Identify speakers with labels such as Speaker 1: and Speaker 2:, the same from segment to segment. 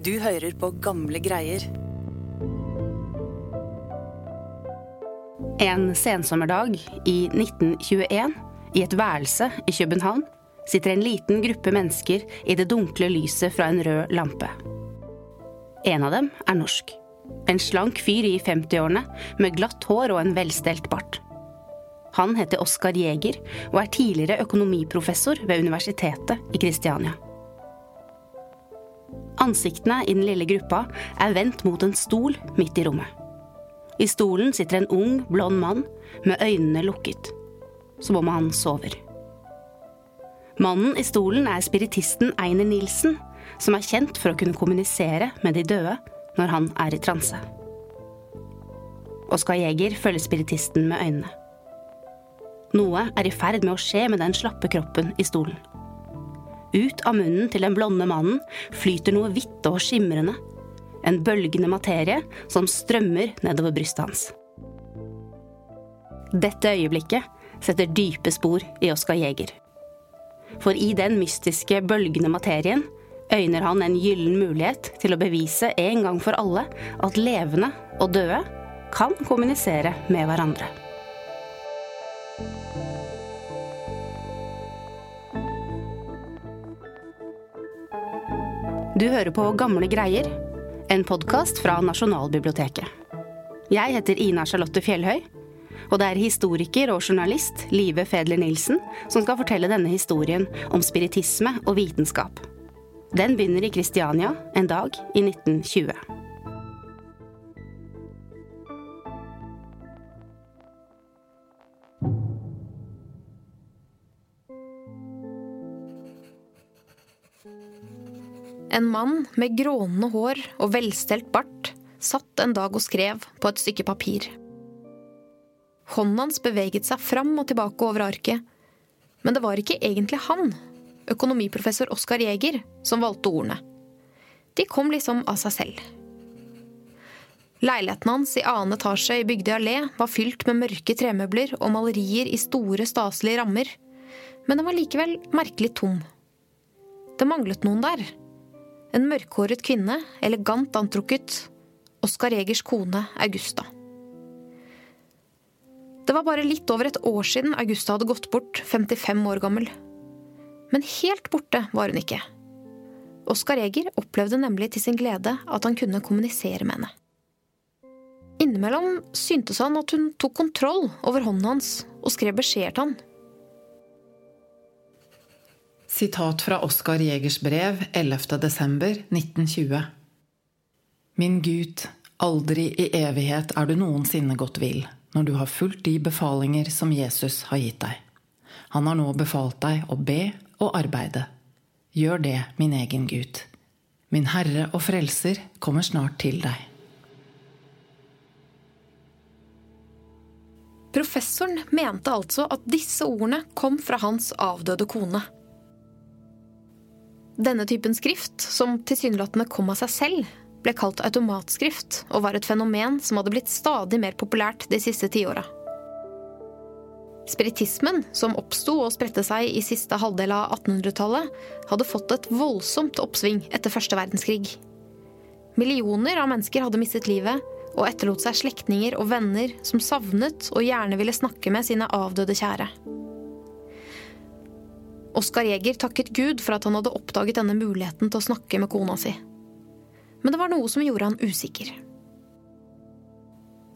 Speaker 1: Du hører på gamle greier.
Speaker 2: En sensommerdag i 1921, i et værelse i København, sitter en liten gruppe mennesker i det dunkle lyset fra en rød lampe. En av dem er norsk. En slank fyr i 50-årene med glatt hår og en velstelt bart. Han heter Oskar Jæger og er tidligere økonomiprofessor ved Universitetet i Kristiania. Ansiktene i den lille gruppa er vendt mot en stol midt i rommet. I stolen sitter en ung, blond mann med øynene lukket, som om han sover. Mannen i stolen er spiritisten Einer Nilsen, som er kjent for å kunne kommunisere med de døde når han er i transe. Oskar Jæger følger spiritisten med øynene. Noe er i ferd med å skje med den slappe kroppen i stolen. Ut av munnen til den blonde mannen flyter noe hvitt og skimrende. En bølgende materie som strømmer nedover brystet hans. Dette øyeblikket setter dype spor i Oskar Jæger. For i den mystiske, bølgende materien øyner han en gyllen mulighet til å bevise en gang for alle at levende og døde kan kommunisere med hverandre. Du hører på Gamle greier, en podkast fra Nasjonalbiblioteket. Jeg heter Ina Charlotte Fjellhøy, og det er historiker og journalist Live Fedler Nilsen som skal fortelle denne historien om spiritisme og vitenskap. Den begynner i Kristiania en dag i 1920.
Speaker 3: En mann med grånende hår og velstelt bart satt en dag og skrev på et stykke papir. Hånden hans beveget seg fram og tilbake over arket, men det var ikke egentlig han, økonomiprofessor Oskar Jæger, som valgte ordene. De kom liksom av seg selv. Leiligheten hans i annen etasje i Bygdøy allé var fylt med mørke tremøbler og malerier i store, staselige rammer, men den var likevel merkelig tom. Det manglet noen der. En mørkhåret kvinne, elegant antrukket. Oskar Egers kone Augusta. Det var bare litt over et år siden Augusta hadde gått bort, 55 år gammel. Men helt borte var hun ikke. Oskar Eger opplevde nemlig til sin glede at han kunne kommunisere med henne. Innimellom syntes han at hun tok kontroll over hånden hans og skrev beskjeder til han.
Speaker 4: Sitat fra Oskar Jegers brev 11.12.1920. Min Gud, aldri i evighet er du noensinne gått vill, når du har fulgt de befalinger som Jesus har gitt deg. Han har nå befalt deg å be og arbeide. Gjør det, min egen Gud. Min Herre og Frelser kommer snart til deg.
Speaker 3: Professoren mente altså at disse ordene kom fra hans avdøde kone. Denne typen skrift, som tilsynelatende kom av seg selv, ble kalt automatskrift og var et fenomen som hadde blitt stadig mer populært de siste tiåra. Spiritismen, som oppsto og spredte seg i siste halvdel av 1800-tallet, hadde fått et voldsomt oppsving etter første verdenskrig. Millioner av mennesker hadde mistet livet, og etterlot seg slektninger og venner som savnet og gjerne ville snakke med sine avdøde kjære. Oskar Jæger takket Gud for at han hadde oppdaget denne muligheten til å snakke med kona si. Men det var noe som gjorde han usikker.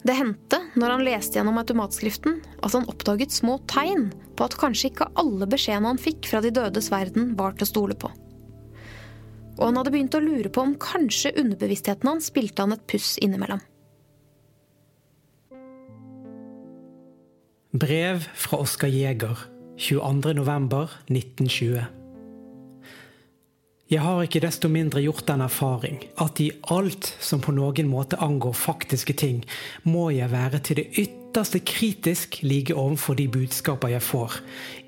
Speaker 3: Det hendte, når han leste gjennom automatskriften, at han oppdaget små tegn på at kanskje ikke alle beskjedene han fikk fra de dødes verden, var til å stole på. Og han hadde begynt å lure på om kanskje underbevisstheten hans spilte han et puss innimellom.
Speaker 5: Brev fra Oskar Jæger 22.11.1920. Jeg har ikke desto mindre gjort den erfaring at i alt som på noen måte angår faktiske ting, må jeg være til det ytterste kritisk like overfor de budskaper jeg får,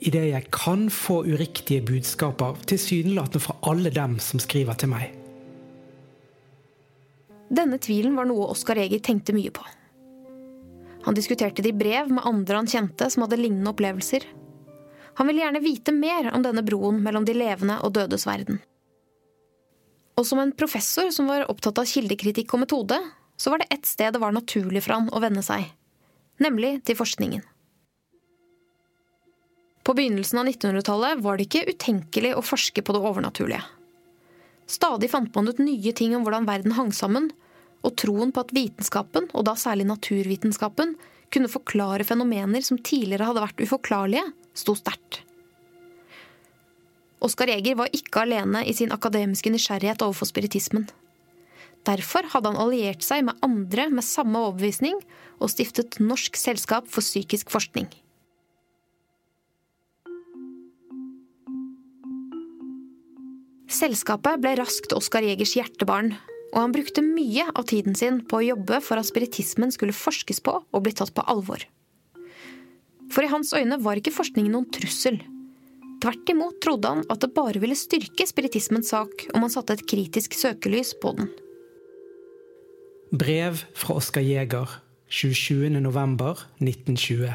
Speaker 5: idet jeg kan få uriktige budskaper tilsynelatende fra alle dem som skriver til meg.
Speaker 3: Denne tvilen var noe Oskar Eger tenkte mye på. Han diskuterte det i brev med andre han kjente som hadde lignende opplevelser. Han ville gjerne vite mer om denne broen mellom de levende og dødes verden. Og som en professor som var opptatt av kildekritikk og metode, så var det ett sted det var naturlig for han å vende seg. Nemlig til forskningen. På begynnelsen av 1900-tallet var det ikke utenkelig å forske på det overnaturlige. Stadig fant man ut nye ting om hvordan verden hang sammen, og troen på at vitenskapen, og da særlig naturvitenskapen, kunne forklare fenomener som tidligere hadde vært uforklarlige, sto sterkt. Oskar Eger var ikke alene i sin akademiske nysgjerrighet overfor spiritismen. Derfor hadde han alliert seg med andre med samme overbevisning og stiftet Norsk selskap for psykisk forskning. Selskapet ble raskt Oskar Jegers hjertebarn, og han brukte mye av tiden sin på å jobbe for at spiritismen skulle forskes på og bli tatt på alvor. For i hans øyne var ikke forskningen noen trussel. Tvert imot trodde han at det bare ville styrke spiritismens sak om han satte et kritisk søkelys på den.
Speaker 5: Brev fra Oskar Jæger 27.11.1920.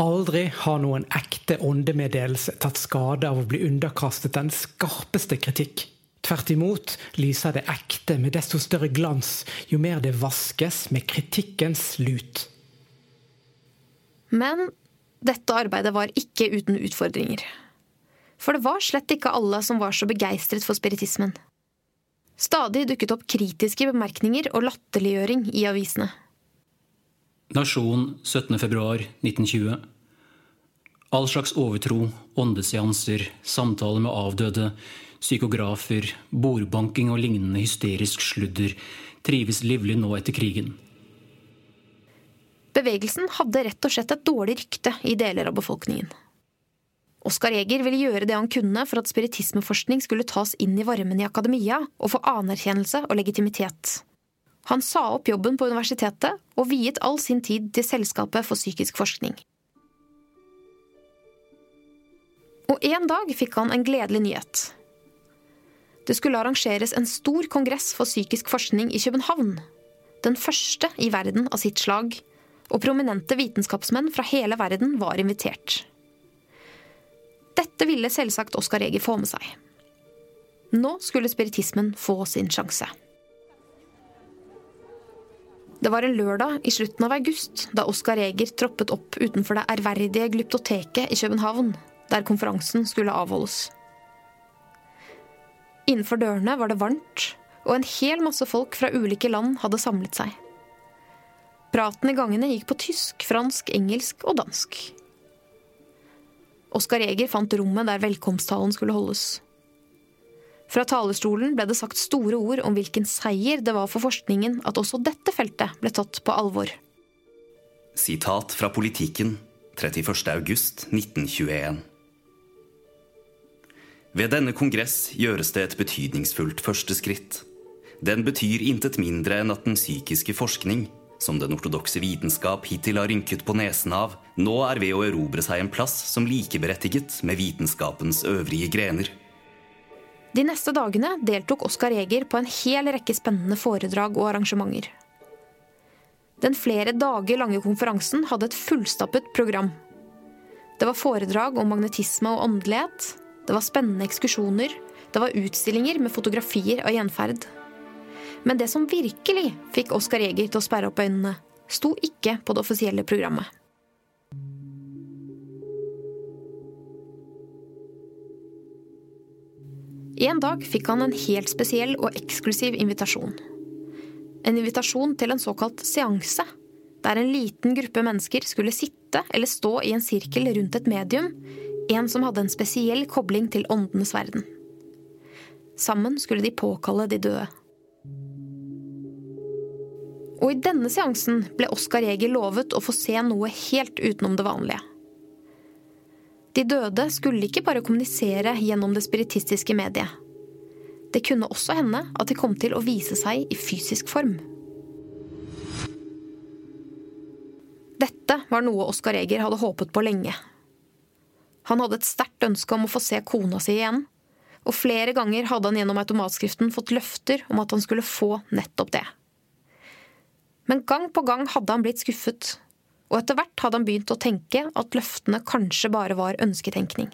Speaker 5: Aldri har noen ekte åndemeddelelse tatt skade av å bli underkastet den skarpeste kritikk. Tvert imot lyser det ekte med desto større glans jo mer det vaskes med kritikkens lut.
Speaker 3: Men dette arbeidet var ikke uten utfordringer. For det var slett ikke alle som var så begeistret for spiritismen. Stadig dukket opp kritiske bemerkninger og latterliggjøring i avisene.
Speaker 6: Nasjon 17.2.1920. All slags overtro, åndeseanser, samtaler med avdøde, psykografer, bordbanking og lignende hysterisk sludder trives livlig nå etter krigen.
Speaker 3: Bevegelsen hadde rett og slett et dårlig rykte i deler av befolkningen. Oskar Eger ville gjøre det han kunne for at spiritismeforskning skulle tas inn i varmen i akademia og få anerkjennelse og legitimitet. Han sa opp jobben på universitetet og viet all sin tid til Selskapet for psykisk forskning. Og en dag fikk han en gledelig nyhet. Det skulle arrangeres en stor kongress for psykisk forskning i København. Den første i verden av sitt slag, og prominente vitenskapsmenn fra hele verden var invitert. Dette ville selvsagt Oskar Eger få med seg. Nå skulle spiritismen få sin sjanse. Det var en lørdag i slutten av august da Oskar Eger troppet opp utenfor det ærverdige Glyptoteket i København, der konferansen skulle avholdes. Innenfor dørene var det varmt, og en hel masse folk fra ulike land hadde samlet seg. Praten i gangene gikk på tysk, fransk, engelsk og dansk. Oskar Eger fant rommet der velkomsttalen skulle holdes. Fra talerstolen ble det sagt store ord om hvilken seier det var for forskningen at også dette feltet ble tatt på alvor.
Speaker 7: Sitat fra Politikken 31.8.1921. Ved denne kongress gjøres det et betydningsfullt første skritt. Den betyr intet mindre enn at den psykiske forskning, som den ortodokse vitenskap hittil har rynket på nesen av, nå er ved å erobre seg en plass som likeberettiget med vitenskapens øvrige grener.
Speaker 3: De neste dagene deltok Oskar Eger på en hel rekke spennende foredrag og arrangementer. Den flere dager lange konferansen hadde et fullstappet program. Det var foredrag om magnetisme og åndelighet. Det var spennende ekskursjoner. Det var utstillinger med fotografier av gjenferd. Men det som virkelig fikk Oskar Eger til å sperre opp øynene, sto ikke på det offisielle programmet. En dag fikk han en helt spesiell og eksklusiv invitasjon. En invitasjon til en såkalt seanse, der en liten gruppe mennesker skulle sitte eller stå i en sirkel rundt et medium, en som hadde en spesiell kobling til åndenes verden. Sammen skulle de påkalle de døde. Og i denne seansen ble Oskar Jeger lovet å få se noe helt utenom det vanlige. De døde skulle ikke bare kommunisere gjennom det spiritistiske mediet. Det kunne også hende at de kom til å vise seg i fysisk form. Dette var noe Oskar Eger hadde håpet på lenge. Han hadde et sterkt ønske om å få se kona si igjen, og flere ganger hadde han gjennom automatskriften fått løfter om at han skulle få nettopp det. Men gang på gang hadde han blitt skuffet, og etter hvert hadde han begynt å tenke at løftene kanskje bare var ønsketenkning.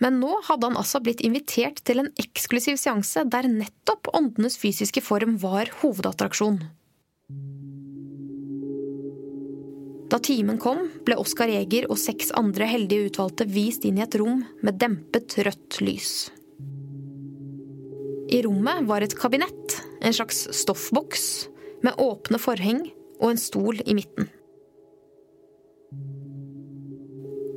Speaker 3: Men nå hadde han altså blitt invitert til en eksklusiv seanse der nettopp åndenes fysiske form var hovedattraksjon. Da timen kom, ble Oskar Jæger og seks andre heldige utvalgte vist inn i et rom med dempet rødt lys. I rommet var et kabinett, en slags stoffboks, med åpne forheng og en stol i midten.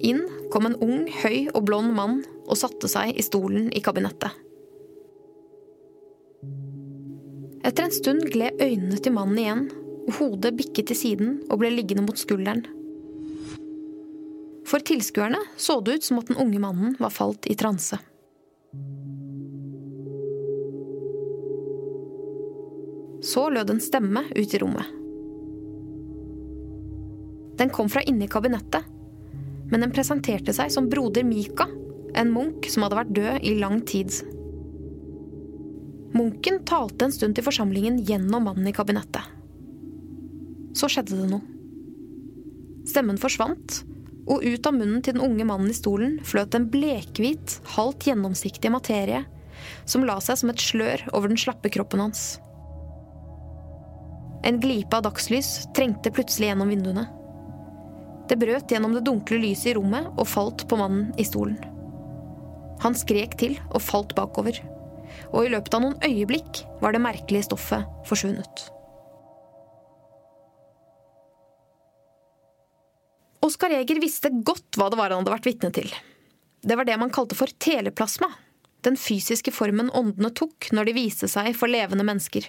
Speaker 3: Inn kom en ung, høy og blond mann og satte seg i stolen i kabinettet. Etter en stund gled øynene til mannen igjen, og hodet bikket til siden og ble liggende mot skulderen. For tilskuerne så det ut som at den unge mannen var falt i transe. Så lød en stemme ut i rommet. Den kom fra inni kabinettet men den presenterte seg som broder Mika, en munk som hadde vært død i lang tid. Munken talte en stund til forsamlingen gjennom mannen i kabinettet. Så skjedde det noe. Stemmen forsvant, og ut av munnen til den unge mannen i stolen fløt en blekhvit, halvt gjennomsiktig materie som la seg som et slør over den slappe kroppen hans. En glipe av dagslys trengte plutselig gjennom vinduene. Det brøt gjennom det dunkle lyset i rommet og falt på mannen i stolen. Han skrek til og falt bakover. Og i løpet av noen øyeblikk var det merkelige stoffet forsvunnet. Oskar Jæger visste godt hva det var han hadde vært vitne til. Det var det man kalte for teleplasma. Den fysiske formen åndene tok når de viste seg for levende mennesker.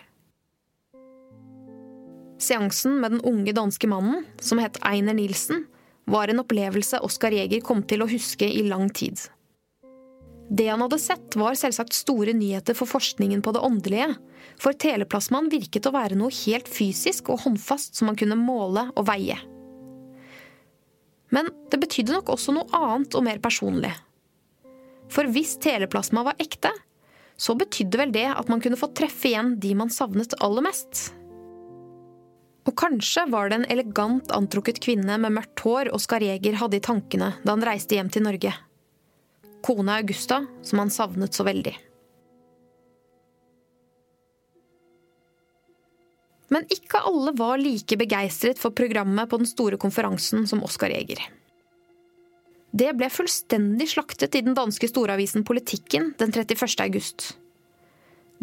Speaker 3: Seansen med den unge danske mannen, som het Einer Nilsen, var en opplevelse Oskar Jæger kom til å huske i lang tid. Det han hadde sett, var selvsagt store nyheter for forskningen på det åndelige, for teleplasmaen virket å være noe helt fysisk og håndfast som man kunne måle og veie. Men det betydde nok også noe annet og mer personlig. For hvis teleplasma var ekte, så betydde vel det at man kunne få treffe igjen de man savnet aller mest. Og kanskje var det en elegant antrukket kvinne med mørkt hår Oskar Jæger hadde i tankene da han reiste hjem til Norge. Kona Augusta, som han savnet så veldig. Men ikke alle var like begeistret for programmet på den store konferansen som Oskar Jæger. Det ble fullstendig slaktet i den danske storavisen Politikken den 31. august.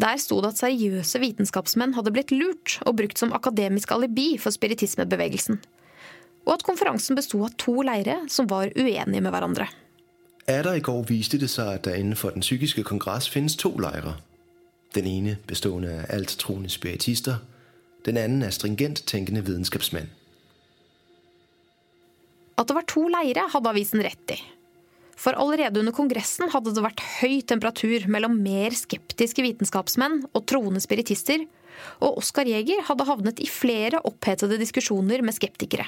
Speaker 3: Der sto det at seriøse vitenskapsmenn hadde blitt lurt og brukt som akademisk alibi for spiritismebevegelsen. Og at konferansen besto av to leire som var uenige med hverandre.
Speaker 8: Atter i går viste det seg at det innenfor Den psykiske kongress finnes to leirer. Den ene bestående av alttroende spiritister. Den annen er stringent tenkende vitenskapsmenn.
Speaker 3: At det var to leire, hadde avisen rett i. For allerede under Kongressen hadde det vært høy temperatur mellom mer skeptiske vitenskapsmenn og troende spiritister, og Oskar Jæger hadde havnet i flere opphetede diskusjoner med skeptikere.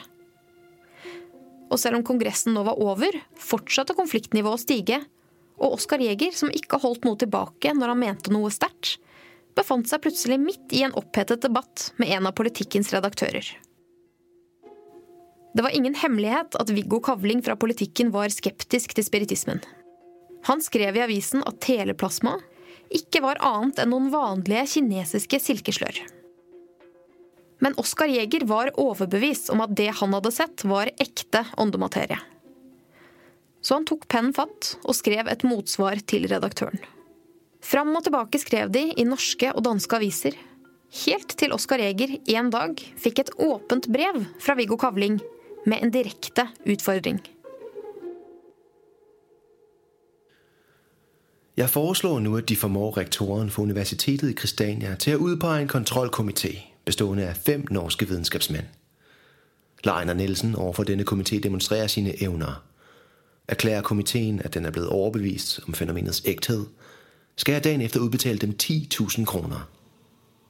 Speaker 3: Og selv om Kongressen nå var over, fortsatte konfliktnivået å stige, og Oskar Jæger, som ikke holdt noe tilbake når han mente noe sterkt, befant seg plutselig midt i en opphetet debatt med en av politikkens redaktører. Det var ingen hemmelighet at Viggo Kavling fra Politikken var skeptisk til spiritismen. Han skrev i avisen at teleplasma ikke var annet enn noen vanlige kinesiske silkeslør. Men Oskar Jæger var overbevist om at det han hadde sett, var ekte åndematerie. Så han tok pennen fatt og skrev et motsvar til redaktøren. Fram og tilbake skrev de i norske og danske aviser, helt til Oskar Jæger en dag fikk et åpent brev fra Viggo Kavling med en direkte utfordring.
Speaker 8: Jeg foreslår nå at de formår rektoren for Universitetet i Kristiania til å utpege en kontrollkomité bestående av fem norske vitenskapsmenn. La Einar Nielsen overfor denne komité demonstrere sine evner. Erklærer komiteen at den er blitt overbevist om fenomenets ekthet, skal jeg dagen efter utbetale dem 10 000 kroner.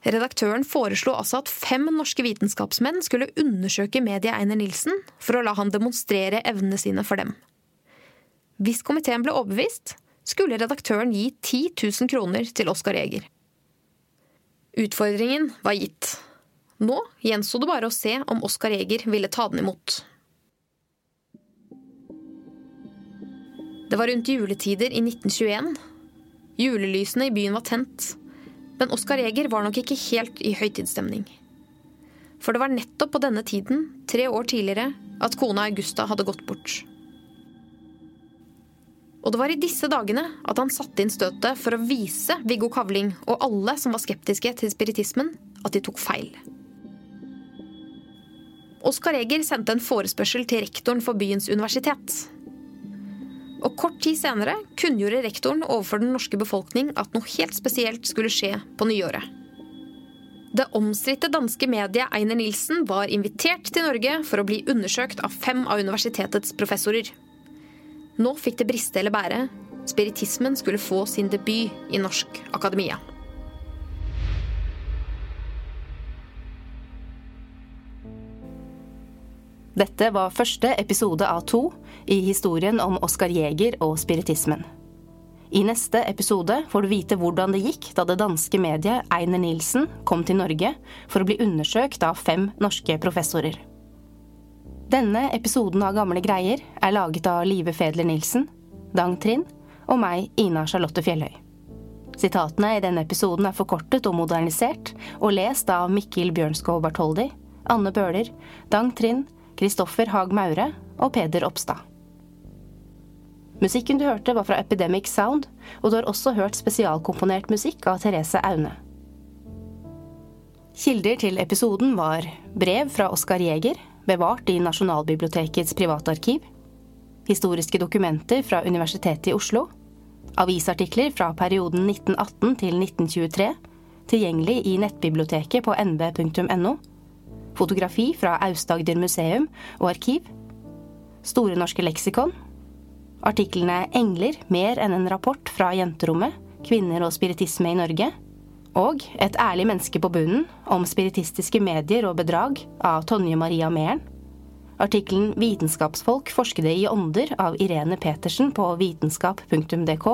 Speaker 3: Redaktøren foreslo altså at fem norske vitenskapsmenn skulle undersøke mediet Einer Nilsen for å la han demonstrere evnene sine for dem. Hvis komiteen ble overbevist, skulle redaktøren gi 10 000 kroner til Oskar Jæger. Utfordringen var gitt. Nå gjensto det bare å se om Oskar Jæger ville ta den imot. Det var rundt juletider i 1921. Julelysene i byen var tent. Men Oskar Jæger var nok ikke helt i høytidsstemning. For det var nettopp på denne tiden, tre år tidligere, at kona Augusta hadde gått bort. Og det var i disse dagene at han satte inn støtet for å vise Viggo Kavling og alle som var skeptiske til spiritismen, at de tok feil. Oskar Eger sendte en forespørsel til rektoren for byens universitet. Og kort tid senere kunngjorde rektoren overfor den norske befolkning at noe helt spesielt skulle skje på nyåret. Det omstridte danske mediet Einer Nilsen var invitert til Norge for å bli undersøkt av fem av universitetets professorer. Nå fikk det briste eller bære. Spiritismen skulle få sin debut i norsk akademia.
Speaker 2: Dette var første episode av to i historien om Oskar Jæger og spiritismen. I neste episode får du vite hvordan det gikk da det danske mediet Einer Nilsen kom til Norge for å bli undersøkt av fem norske professorer. Denne episoden av Gamle greier er laget av Live Fedler Nilsen, Dang Trind og meg, Ina Charlotte Fjellhøy. Sitatene i denne episoden er forkortet og modernisert, og lest av Mikkel Bjørnskov Bartholdi, Anne Bøhler, Dang Trind, Kristoffer Haag Maure og Peder Oppstad. Musikken du hørte, var fra Epidemic Sound, og du har også hørt spesialkomponert musikk av Therese Aune. Kilder til episoden var brev fra Oskar Jæger, bevart i Nasjonalbibliotekets privatarkiv, historiske dokumenter fra Universitetet i Oslo, avisartikler fra perioden 1918 til 1923, tilgjengelig i nettbiblioteket på nb.no, fotografi fra Aust-Agder museum og arkiv, Store norske leksikon, artiklene 'Engler mer enn en rapport fra jenterommet', 'Kvinner og spiritisme i Norge', og 'Et ærlig menneske på bunnen' om spiritistiske medier og bedrag av Tonje Maria Mæren. Artikkelen 'Vitenskapsfolk forskede i ånder' av Irene Petersen på vitenskap.dk.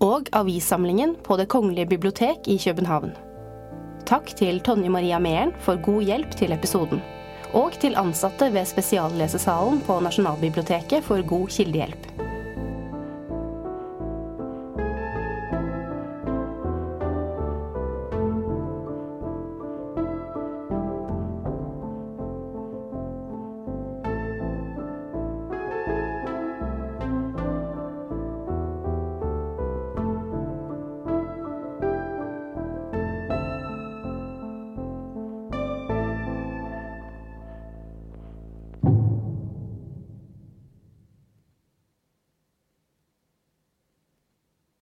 Speaker 2: Og avissamlingen på Det kongelige bibliotek i København. Takk til Tonje Maria Mæren for god hjelp til episoden. Og til ansatte ved Spesiallesesalen på Nasjonalbiblioteket for god kildehjelp.